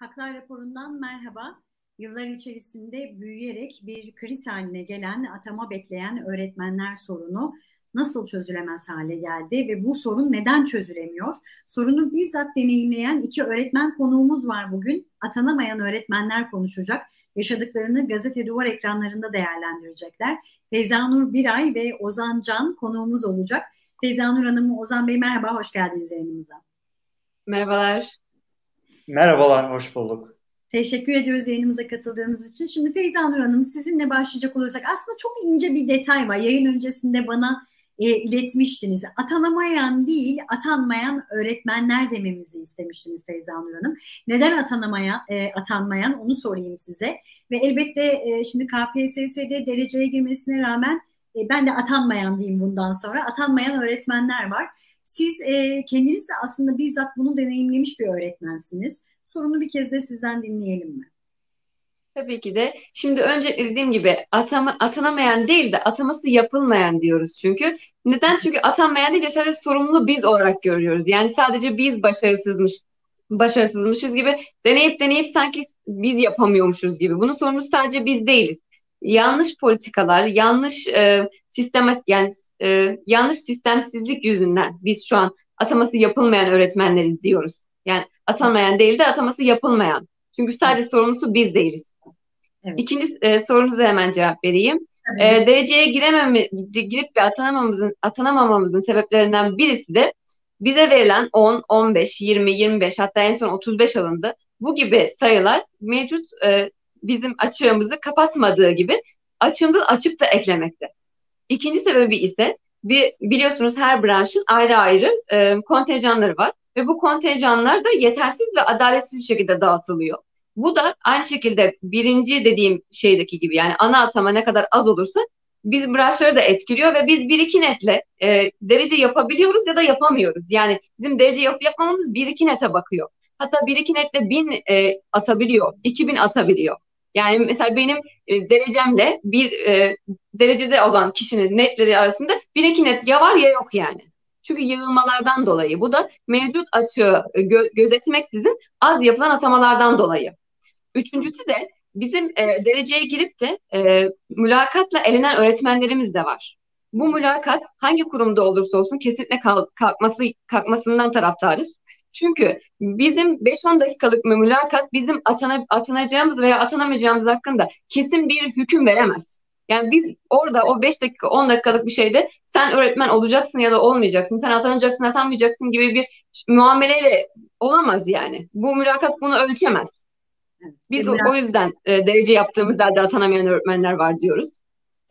Haklar raporundan merhaba. Yıllar içerisinde büyüyerek bir kriz haline gelen atama bekleyen öğretmenler sorunu nasıl çözülemez hale geldi ve bu sorun neden çözülemiyor? Sorunu bizzat deneyimleyen iki öğretmen konuğumuz var bugün. Atanamayan öğretmenler konuşacak. Yaşadıklarını gazete duvar ekranlarında değerlendirecekler. Feyzanur Biray ve Ozan Can konuğumuz olacak. Feyzanur Hanım, Ozan Bey merhaba, hoş geldiniz yayınımıza. Merhabalar. Merhabalar, hoş bulduk. Teşekkür ediyoruz yayınımıza katıldığınız için. Şimdi Feyza Nur Hanım sizinle başlayacak olursak aslında çok ince bir detay var. Yayın öncesinde bana e, iletmiştiniz. Atanamayan değil, atanmayan öğretmenler dememizi istemiştiniz Feyza Nur Hanım. Neden atanamayan, e, atanmayan onu sorayım size. Ve elbette e, şimdi KPSS'de dereceye girmesine rağmen e, ben de atanmayan diyeyim bundan sonra. Atanmayan öğretmenler var. Siz e, kendiniz de aslında bizzat bunu deneyimlemiş bir öğretmensiniz. Sorunu bir kez de sizden dinleyelim mi? Tabii ki de. Şimdi önce dediğim gibi atama, atanamayan değil de ataması yapılmayan diyoruz çünkü. Neden? Çünkü atanmayan değil sadece sorumlu biz olarak görüyoruz. Yani sadece biz başarısızmış, başarısızmışız gibi deneyip deneyip sanki biz yapamıyormuşuz gibi. Bunun sorumlusu sadece biz değiliz. Yanlış politikalar, yanlış e, sistem yani e, yanlış sistemsizlik yüzünden biz şu an ataması yapılmayan öğretmenleriz diyoruz. Yani atamayan değil de ataması yapılmayan. Çünkü sadece sorumlusu biz değiliz. Evet. İkinci e, sorunuza hemen cevap vereyim. E, dereceye girememi, girip de atanamamamızın, atanamamamızın sebeplerinden birisi de bize verilen 10, 15, 20, 25 hatta en son 35 alındı. Bu gibi sayılar mevcut e, bizim açığımızı kapatmadığı gibi açığımızı açık da eklemekte. İkinci sebebi ise bir, biliyorsunuz her branşın ayrı ayrı e, kontenjanları var ve bu kontenjanlar da yetersiz ve adaletsiz bir şekilde dağıtılıyor. Bu da aynı şekilde birinci dediğim şeydeki gibi yani ana atama ne kadar az olursa biz branşları da etkiliyor ve biz bir iki netle e, derece yapabiliyoruz ya da yapamıyoruz. Yani bizim derece yapıp yapmamamız bir iki nete bakıyor. Hatta bir iki netle bin e, atabiliyor, iki bin atabiliyor. Yani mesela benim e, derecemle bir e, derecede olan kişinin netleri arasında bir iki net ya var ya yok yani. Çünkü yığılmalardan dolayı. Bu da mevcut açığı gö- gözetmeksizin az yapılan atamalardan dolayı. Üçüncüsü de bizim e, dereceye girip de e, mülakatla elenen öğretmenlerimiz de var. Bu mülakat hangi kurumda olursa olsun kesinlikle kalkması kalkmasından taraftarız. Çünkü bizim 5-10 dakikalık mülakat bizim atana, atanacağımız veya atanamayacağımız hakkında kesin bir hüküm veremez. Yani biz orada o 5 dakika 10 dakikalık bir şeyde sen öğretmen olacaksın ya da olmayacaksın, sen atanacaksın atanmayacaksın gibi bir muameleyle olamaz yani. Bu mülakat bunu ölçemez. Biz o, o yüzden e, derece yaptığımız yerde atanamayan öğretmenler var diyoruz.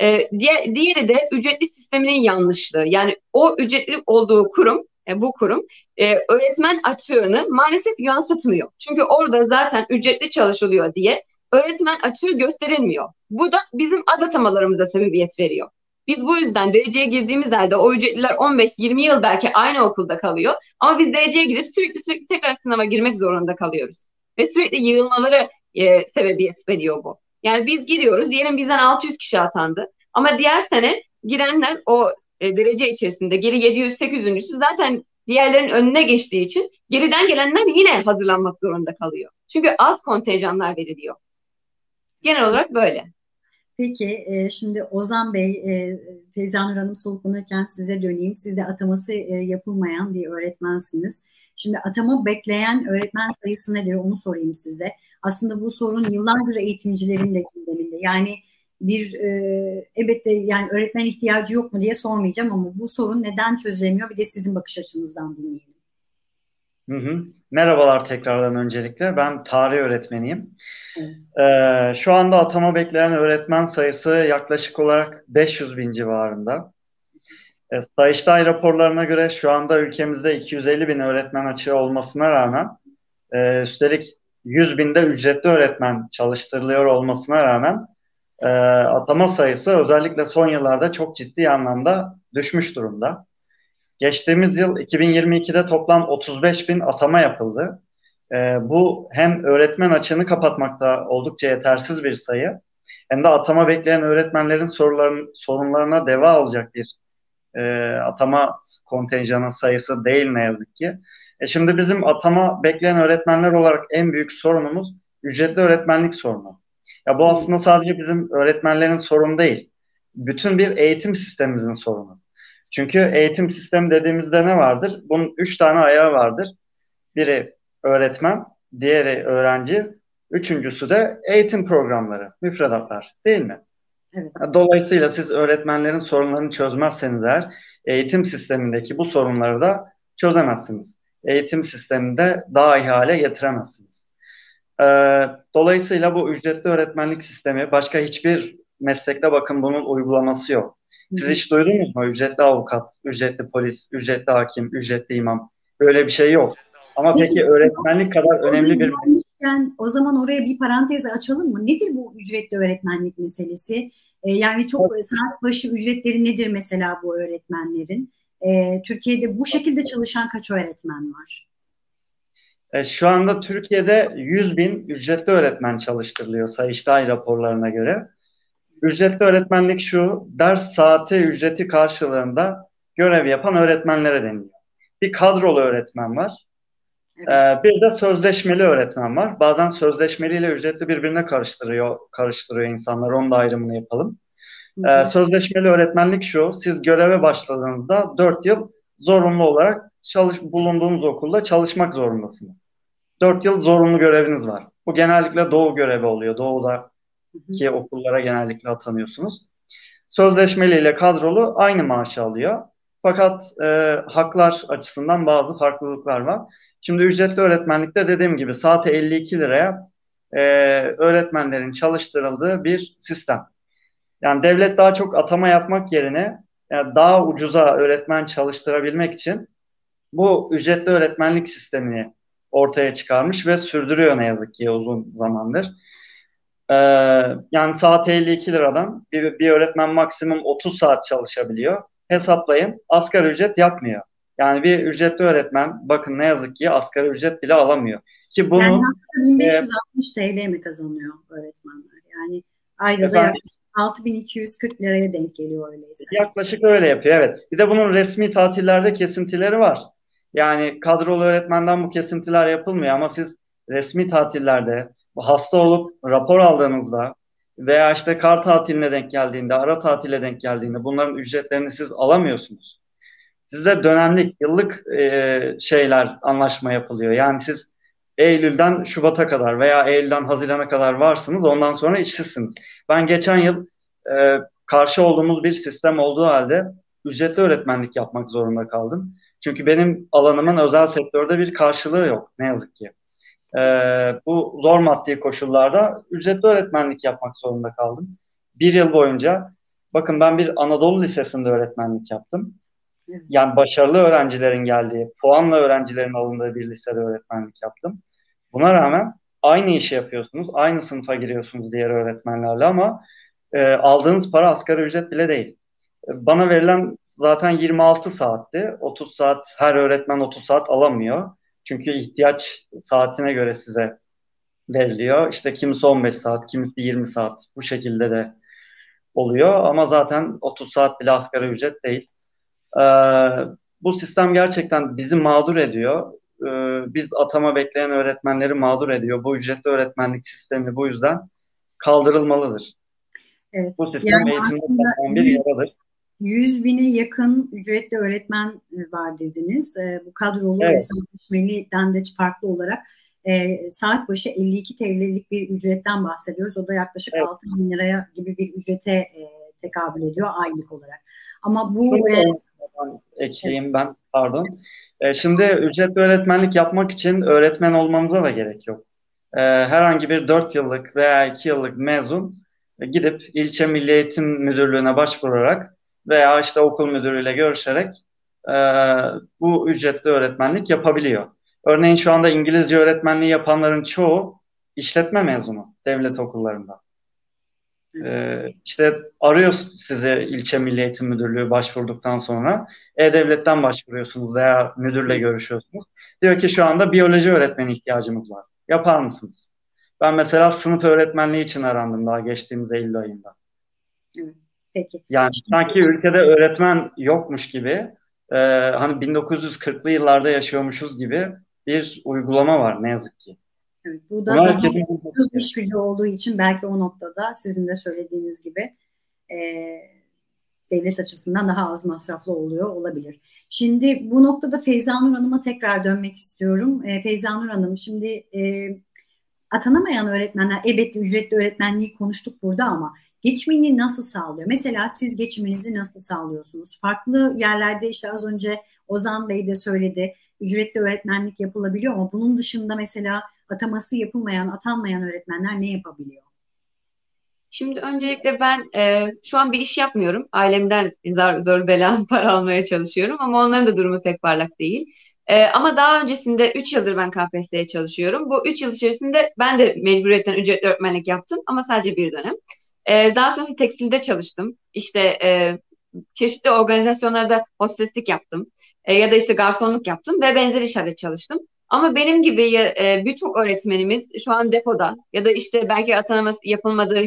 E, diğer, diğeri de ücretli sisteminin yanlışlığı. Yani o ücretli olduğu kurum e, bu kurum e, öğretmen açığını maalesef yansıtmıyor. Çünkü orada zaten ücretli çalışılıyor diye öğretmen açığı gösterilmiyor. Bu da bizim az atamalarımıza sebebiyet veriyor. Biz bu yüzden dereceye girdiğimiz halde o ücretliler 15-20 yıl belki aynı okulda kalıyor. Ama biz dereceye girip sürekli sürekli tekrar sınava girmek zorunda kalıyoruz. Ve sürekli yığılmaları e, sebebiyet veriyor bu. Yani biz giriyoruz, diyelim bizden 600 kişi atandı. Ama diğer sene girenler o e, derece içerisinde geri 700-800'üncüsü zaten diğerlerin önüne geçtiği için geriden gelenler yine hazırlanmak zorunda kalıyor. Çünkü az kontenjanlar veriliyor. Genel olarak böyle. Peki e, şimdi Ozan Bey, e, Feyzanur Hanım soluklanırken size döneyim. Siz de ataması e, yapılmayan bir öğretmensiniz. Şimdi atama bekleyen öğretmen sayısı nedir onu sorayım size. Aslında bu sorun yıllardır eğitimcilerin de gündeminde. Yani bir e, elbette yani öğretmen ihtiyacı yok mu diye sormayacağım ama bu sorun neden çözülemiyor bir de sizin bakış açınızdan dinleyelim. Hı hı. Merhabalar tekrardan öncelikle. Ben tarih öğretmeniyim. Ee, şu anda atama bekleyen öğretmen sayısı yaklaşık olarak 500 bin civarında. E, Sayıştay raporlarına göre şu anda ülkemizde 250 bin öğretmen açığı olmasına rağmen e, üstelik 100 binde ücretli öğretmen çalıştırılıyor olmasına rağmen e, atama sayısı özellikle son yıllarda çok ciddi anlamda düşmüş durumda. Geçtiğimiz yıl 2022'de toplam 35 bin atama yapıldı. E, bu hem öğretmen açığını kapatmakta oldukça yetersiz bir sayı hem de atama bekleyen öğretmenlerin soruların, sorunlarına deva olacak bir e, atama kontenjanı sayısı değil ne yazık ki. E şimdi bizim atama bekleyen öğretmenler olarak en büyük sorunumuz ücretli öğretmenlik sorunu. Ya bu aslında sadece bizim öğretmenlerin sorunu değil. Bütün bir eğitim sistemimizin sorunu. Çünkü eğitim sistemi dediğimizde ne vardır? Bunun üç tane ayağı vardır. Biri öğretmen, diğeri öğrenci, üçüncüsü de eğitim programları, müfredatlar değil mi? Evet. Dolayısıyla siz öğretmenlerin sorunlarını çözmezseniz eğer eğitim sistemindeki bu sorunları da çözemezsiniz. Eğitim sisteminde daha iyi hale getiremezsiniz. Ee, dolayısıyla bu ücretli öğretmenlik sistemi başka hiçbir meslekte bakın bunun uygulaması yok. Siz hiç duydunuz mu? Ücretli avukat, ücretli polis, ücretli hakim, ücretli imam. Böyle bir şey yok. Ama peki, peki öğretmenlik kadar önemli bir... Yani, o zaman oraya bir parantez açalım mı? Nedir bu ücretli öğretmenlik meselesi? Ee, yani çok evet. saat başı ücretleri nedir mesela bu öğretmenlerin? Ee, Türkiye'de bu şekilde çalışan kaç öğretmen var? E, şu anda Türkiye'de 100 bin ücretli öğretmen çalıştırılıyor Sayıştay raporlarına göre. Ücretli öğretmenlik şu, ders saati ücreti karşılığında görev yapan öğretmenlere deniliyor. Bir kadrolu öğretmen var. Evet. Ee, bir de sözleşmeli öğretmen var. Bazen sözleşmeli ile ücretli birbirine karıştırıyor, karıştırıyor insanlar. Onun da ayrımını yapalım. Ee, sözleşmeli öğretmenlik şu, siz göreve başladığınızda 4 yıl zorunlu olarak çalış, bulunduğunuz okulda çalışmak zorundasınız. 4 yıl zorunlu göreviniz var. Bu genellikle doğu görevi oluyor. Doğuda ki okullara genellikle atanıyorsunuz. Sözleşmeli ile kadrolu aynı maaşı alıyor. Fakat e, haklar açısından bazı farklılıklar var. Şimdi ücretli öğretmenlikte dediğim gibi saati 52 liraya e, öğretmenlerin çalıştırıldığı bir sistem. Yani devlet daha çok atama yapmak yerine yani daha ucuza öğretmen çalıştırabilmek için bu ücretli öğretmenlik sistemini ortaya çıkarmış ve sürdürüyor ne yazık ki uzun zamandır. Ee, yani saat 52 liradan bir, bir öğretmen maksimum 30 saat çalışabiliyor. Hesaplayın asgari ücret yapmıyor. Yani bir ücretli öğretmen bakın ne yazık ki asgari ücret bile alamıyor. Ki bunu yani 1560 e, TL mi kazanıyor öğretmenler? Yani ayda da yaklaşık 6240 liraya denk geliyor öyleyse. Yaklaşık öyle yapıyor evet. Bir de bunun resmi tatillerde kesintileri var. Yani kadrolu öğretmenden bu kesintiler yapılmıyor ama siz resmi tatillerde hasta olup rapor aldığınızda veya işte kar tatiline denk geldiğinde, ara tatile denk geldiğinde bunların ücretlerini siz alamıyorsunuz. Sizde dönemlik, yıllık e, şeyler, anlaşma yapılıyor. Yani siz Eylül'den Şubat'a kadar veya Eylül'den Haziran'a kadar varsınız. Ondan sonra işsizsiniz. Ben geçen yıl e, karşı olduğumuz bir sistem olduğu halde ücretli öğretmenlik yapmak zorunda kaldım. Çünkü benim alanımın özel sektörde bir karşılığı yok ne yazık ki e, bu zor maddi koşullarda ücretli öğretmenlik yapmak zorunda kaldım. Bir yıl boyunca bakın ben bir Anadolu Lisesi'nde öğretmenlik yaptım. Yani başarılı öğrencilerin geldiği, puanla öğrencilerin alındığı bir lisede öğretmenlik yaptım. Buna rağmen aynı işi yapıyorsunuz, aynı sınıfa giriyorsunuz diğer öğretmenlerle ama e, aldığınız para asgari ücret bile değil. Bana verilen zaten 26 saatti. 30 saat her öğretmen 30 saat alamıyor. Çünkü ihtiyaç saatine göre size veriliyor. İşte kimisi 15 saat, kimisi 20 saat bu şekilde de oluyor. Ama zaten 30 saat bile asgari ücret değil. Ee, bu sistem gerçekten bizi mağdur ediyor. Ee, biz atama bekleyen öğretmenleri mağdur ediyor. Bu ücretli öğretmenlik sistemi bu yüzden kaldırılmalıdır. Evet. Bu sistem yani eğitimde bir yaradır. 100 bine yakın ücretli öğretmen e, var dediniz. E, bu kadrolu evet. ve sözleşmeliden de farklı olarak e, saat başı 52 TL'lik bir ücretten bahsediyoruz. O da yaklaşık evet. 6 bin liraya gibi bir ücrete e, tekabül ediyor aylık olarak. Ama bu... E, ekleyeyim evet. ben pardon. E, şimdi ücretli öğretmenlik yapmak için öğretmen olmamıza da gerek yok. E, herhangi bir 4 yıllık veya 2 yıllık mezun gidip ilçe milli eğitim müdürlüğüne başvurarak veya işte okul müdürüyle görüşerek e, bu ücretli öğretmenlik yapabiliyor. Örneğin şu anda İngilizce öğretmenliği yapanların çoğu işletme mezunu devlet okullarında. Ee, işte arıyor sizi ilçe milli eğitim müdürlüğü başvurduktan sonra e-devletten başvuruyorsunuz veya müdürle görüşüyorsunuz. Diyor ki şu anda biyoloji öğretmeni ihtiyacımız var. Yapar mısınız? Ben mesela sınıf öğretmenliği için arandım daha geçtiğimiz Eylül ayında. Evet. Peki. Yani sanki ülkede öğretmen yokmuş gibi e, hani 1940'lı yıllarda yaşıyormuşuz gibi bir uygulama var ne yazık ki. Evet, bu da daha ucuz iş gücü olduğu için belki o noktada sizin de söylediğiniz gibi e, devlet açısından daha az masraflı oluyor olabilir. Şimdi bu noktada Feyza Nur Hanım'a tekrar dönmek istiyorum. E, Feyza Nur Hanım şimdi e, atanamayan öğretmenler elbette ücretli öğretmenliği konuştuk burada ama geçimini nasıl sağlıyor? Mesela siz geçiminizi nasıl sağlıyorsunuz? Farklı yerlerde işte az önce Ozan Bey de söyledi ücretli öğretmenlik yapılabiliyor ama bunun dışında mesela ataması yapılmayan, atanmayan öğretmenler ne yapabiliyor? Şimdi öncelikle ben e, şu an bir iş yapmıyorum. Ailemden zor, zor bela para almaya çalışıyorum ama onların da durumu pek parlak değil. E, ama daha öncesinde 3 yıldır ben KPSS'ye çalışıyorum. Bu 3 yıl içerisinde ben de mecburiyetten ücretli öğretmenlik yaptım ama sadece bir dönem. E, daha sonra tekstilde çalıştım. İşte e, çeşitli organizasyonlarda hosteslik yaptım. E, ya da işte garsonluk yaptım ve benzer işlerde çalıştım. Ama benim gibi e, birçok öğretmenimiz şu an depoda ya da işte belki atanaması yapılmadığı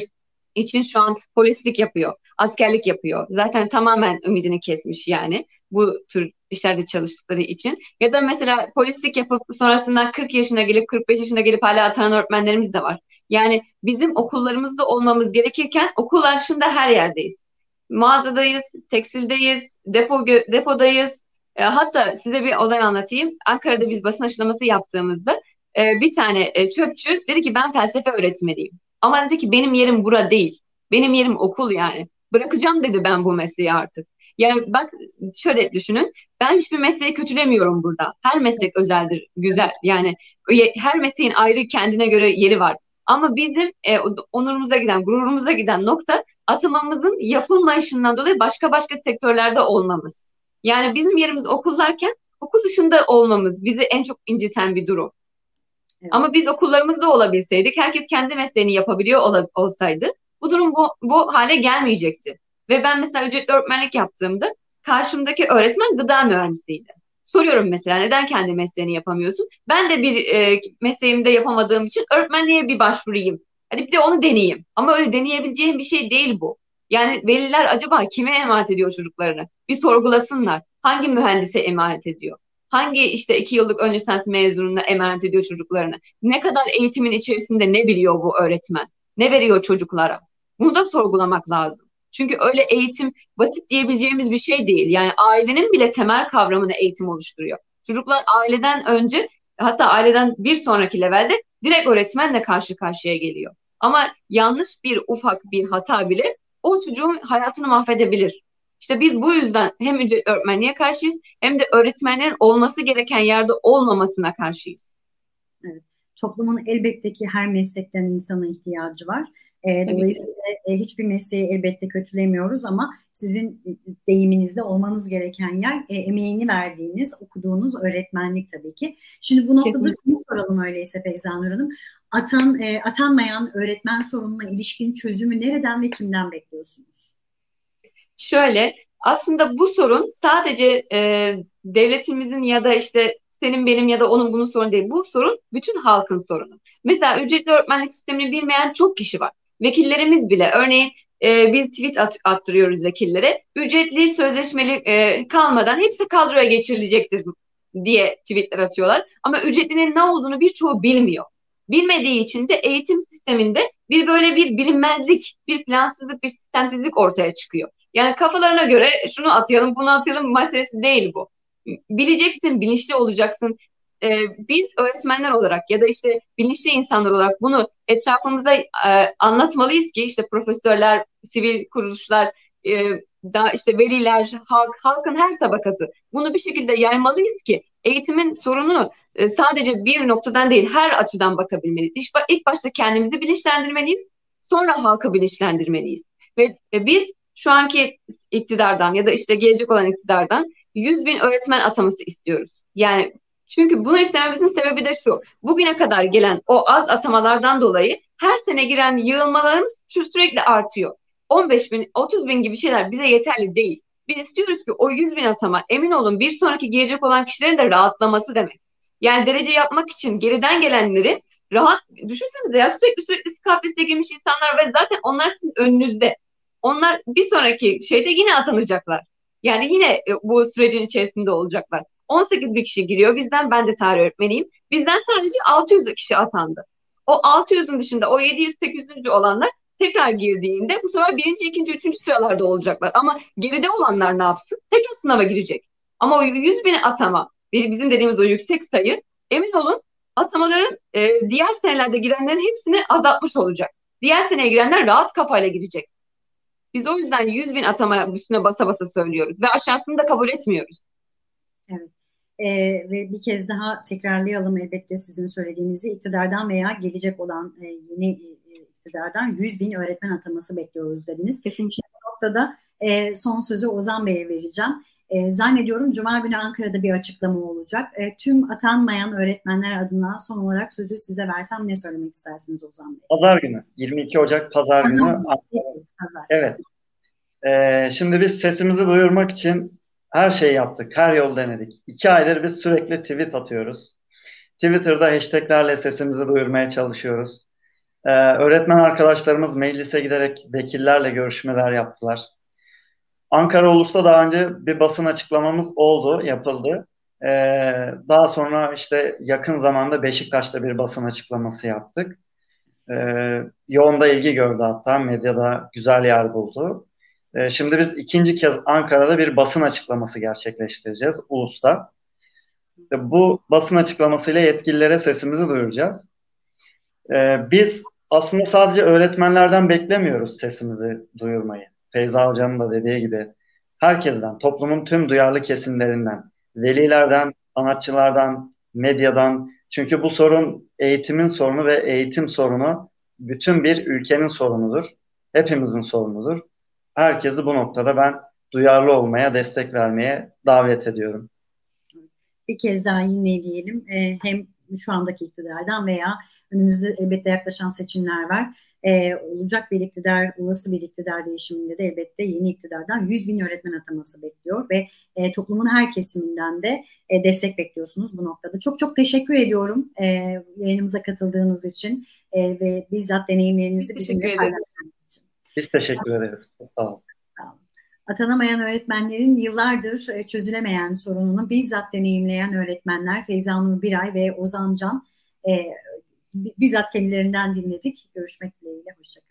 için şu an polislik yapıyor, askerlik yapıyor. Zaten tamamen ümidini kesmiş yani bu tür işlerde çalıştıkları için. Ya da mesela polislik yapıp sonrasında 40 yaşına gelip 45 yaşına gelip hala atanan öğretmenlerimiz de var. Yani bizim okullarımızda olmamız gerekirken okullar dışında her yerdeyiz. Mağazadayız, tekstildeyiz, depo depodayız. E, hatta size bir olay anlatayım. Ankara'da biz basın açıklaması yaptığımızda e, bir tane e, çöpçü dedi ki ben felsefe öğretmeniyim. Ama dedi ki benim yerim bura değil. Benim yerim okul yani. Bırakacağım dedi ben bu mesleği artık. Yani bak şöyle düşünün. Ben hiçbir mesleği kötülemiyorum burada. Her meslek özeldir, güzel. Yani her mesleğin ayrı kendine göre yeri var. Ama bizim e, onurumuza giden, gururumuza giden nokta atamamızın yapılmayışından dolayı başka başka sektörlerde olmamız. Yani bizim yerimiz okullarken okul dışında olmamız bizi en çok inciten bir durum. Ama biz okullarımızda olabilseydik, herkes kendi mesleğini yapabiliyor ol, olsaydı bu durum bu, bu hale gelmeyecekti. Ve ben mesela ücretli öğretmenlik yaptığımda karşımdaki öğretmen gıda mühendisiydi. Soruyorum mesela neden kendi mesleğini yapamıyorsun? Ben de bir e, mesleğimde yapamadığım için öğretmenliğe bir başvurayım. Hadi bir de onu deneyeyim. Ama öyle deneyebileceğim bir şey değil bu. Yani veliler acaba kime emanet ediyor çocuklarını? Bir sorgulasınlar. Hangi mühendise emanet ediyor? Hangi işte iki yıllık ön lisans mezununa emanet ediyor çocuklarını? Ne kadar eğitimin içerisinde ne biliyor bu öğretmen? Ne veriyor çocuklara? Bunu da sorgulamak lazım. Çünkü öyle eğitim basit diyebileceğimiz bir şey değil. Yani ailenin bile temel kavramını eğitim oluşturuyor. Çocuklar aileden önce hatta aileden bir sonraki levelde direkt öğretmenle karşı karşıya geliyor. Ama yanlış bir ufak bir hata bile o çocuğun hayatını mahvedebilir. İşte biz bu yüzden hem ücret öğretmenliğe karşıyız hem de öğretmenlerin olması gereken yerde olmamasına karşıyız. Evet. Toplumun elbette ki her meslekten insana ihtiyacı var. E, dolayısıyla e, hiçbir mesleği elbette kötülemiyoruz ama sizin deyiminizde olmanız gereken yer e, emeğini verdiğiniz, okuduğunuz öğretmenlik tabii ki. Şimdi bu noktada şunu soralım öyleyse Feyzanur Hanım. Atan, e, atanmayan öğretmen sorununa ilişkin çözümü nereden ve kimden bekliyorsunuz? Şöyle aslında bu sorun sadece e, devletimizin ya da işte senin benim ya da onun bunun sorunu değil. Bu sorun bütün halkın sorunu. Mesela ücretli öğretmenlik sistemini bilmeyen çok kişi var. Vekillerimiz bile örneğin e, biz tweet at, attırıyoruz vekillere. Ücretli sözleşmeli e, kalmadan hepsi kadroya geçirilecektir diye tweetler atıyorlar. Ama ücretlinin ne olduğunu birçoğu bilmiyor. Bilmediği için de eğitim sisteminde bir böyle bir bilinmezlik, bir plansızlık, bir sistemsizlik ortaya çıkıyor. Yani kafalarına göre şunu atayalım, bunu atayalım meselesi değil bu. Bileceksin, bilinçli olacaksın. Ee, biz öğretmenler olarak ya da işte bilinçli insanlar olarak bunu etrafımıza e, anlatmalıyız ki işte profesörler, sivil kuruluşlar, e, da işte veliler, halk, halkın her tabakası bunu bir şekilde yaymalıyız ki eğitimin sorununu e, sadece bir noktadan değil her açıdan bakabilmeliyiz. İlk, ilk başta kendimizi bilinçlendirmeliyiz, sonra halkı bilinçlendirmeliyiz. Ve e, biz şu anki iktidardan ya da işte gelecek olan iktidardan 100 bin öğretmen ataması istiyoruz. Yani çünkü bunu istememizin sebebi de şu. Bugüne kadar gelen o az atamalardan dolayı her sene giren yığılmalarımız sürekli artıyor. 15 bin, 30 bin gibi şeyler bize yeterli değil. Biz istiyoruz ki o 100 bin atama emin olun bir sonraki gelecek olan kişilerin de rahatlaması demek. Yani derece yapmak için geriden gelenlerin rahat düşünsenize ya sürekli sürekli KPSS'ye girmiş insanlar ve zaten onlar sizin önünüzde. Onlar bir sonraki şeyde yine atanacaklar. Yani yine e, bu sürecin içerisinde olacaklar. 18 bir kişi giriyor. Bizden ben de tarih öğretmeniyim. Bizden sadece 600 kişi atandı. O 600'ün dışında o 700-800. olanlar tekrar girdiğinde bu sefer birinci, ikinci, üçüncü sıralarda olacaklar. Ama geride olanlar ne yapsın? Tekrar sınava girecek. Ama o 100 bin atama, bizim dediğimiz o yüksek sayı emin olun atamaların e, diğer senelerde girenlerin hepsini azaltmış olacak. Diğer seneye girenler rahat kafayla girecek. Biz o yüzden 100 bin atama üstüne basa basa söylüyoruz ve aşağısını da kabul etmiyoruz. Evet. Ee, ve bir kez daha tekrarlayalım elbette sizin söylediğinizi iktidardan veya gelecek olan e, yeni e, iktidardan 100 bin öğretmen ataması bekliyoruz dediniz. Kesinlikle bu noktada e, son sözü Ozan Bey'e vereceğim. E, zannediyorum Cuma günü Ankara'da bir açıklama olacak. E, tüm atanmayan öğretmenler adına son olarak sözü size versem ne söylemek istersiniz Ozan Bey? Pazar günü, 22 Ocak Pazar, Pazar günü. Evet. Pazar. evet. E, şimdi biz sesimizi duyurmak için her şeyi yaptık, her yol denedik. İki aydır biz sürekli tweet atıyoruz. Twitter'da hashtaglerle sesimizi duyurmaya çalışıyoruz. Ee, öğretmen arkadaşlarımız meclise giderek vekillerle görüşmeler yaptılar. Ankara Ulus'ta daha önce bir basın açıklamamız oldu, yapıldı. Ee, daha sonra işte yakın zamanda Beşiktaş'ta bir basın açıklaması yaptık. Ee, yoğun da ilgi gördü hatta medyada güzel yer buldu. Ee, şimdi biz ikinci kez Ankara'da bir basın açıklaması gerçekleştireceğiz Ulus'ta. Ee, bu basın açıklamasıyla yetkililere sesimizi duyuracağız. Ee, biz aslında sadece öğretmenlerden beklemiyoruz sesimizi duyurmayı. Feyza Hoca'nın da dediği gibi herkesten, toplumun tüm duyarlı kesimlerinden, velilerden, sanatçılardan, medyadan. Çünkü bu sorun eğitimin sorunu ve eğitim sorunu bütün bir ülkenin sorunudur. Hepimizin sorunudur. Herkesi bu noktada ben duyarlı olmaya, destek vermeye davet ediyorum. Bir kez daha yine diyelim e, hem şu andaki iktidardan veya önümüzde elbette yaklaşan seçimler var e, olacak bir iktidar, olası bir iktidar değişiminde de elbette yeni iktidardan 100 bin öğretmen ataması bekliyor ve e, toplumun her kesiminden de e, destek bekliyorsunuz bu noktada. Çok çok teşekkür ediyorum e, yayınımıza katıldığınız için e, ve bizzat deneyimlerinizi bizimle paylaştığınız için. Biz teşekkür ederiz. Sağ olun. Atanamayan öğretmenlerin yıllardır e, çözülemeyen sorununu bizzat deneyimleyen öğretmenler Feyza Nur Biray ve Ozan Can e, bizzat kendilerinden dinledik. Görüşmek dileğiyle. Hoşçakalın.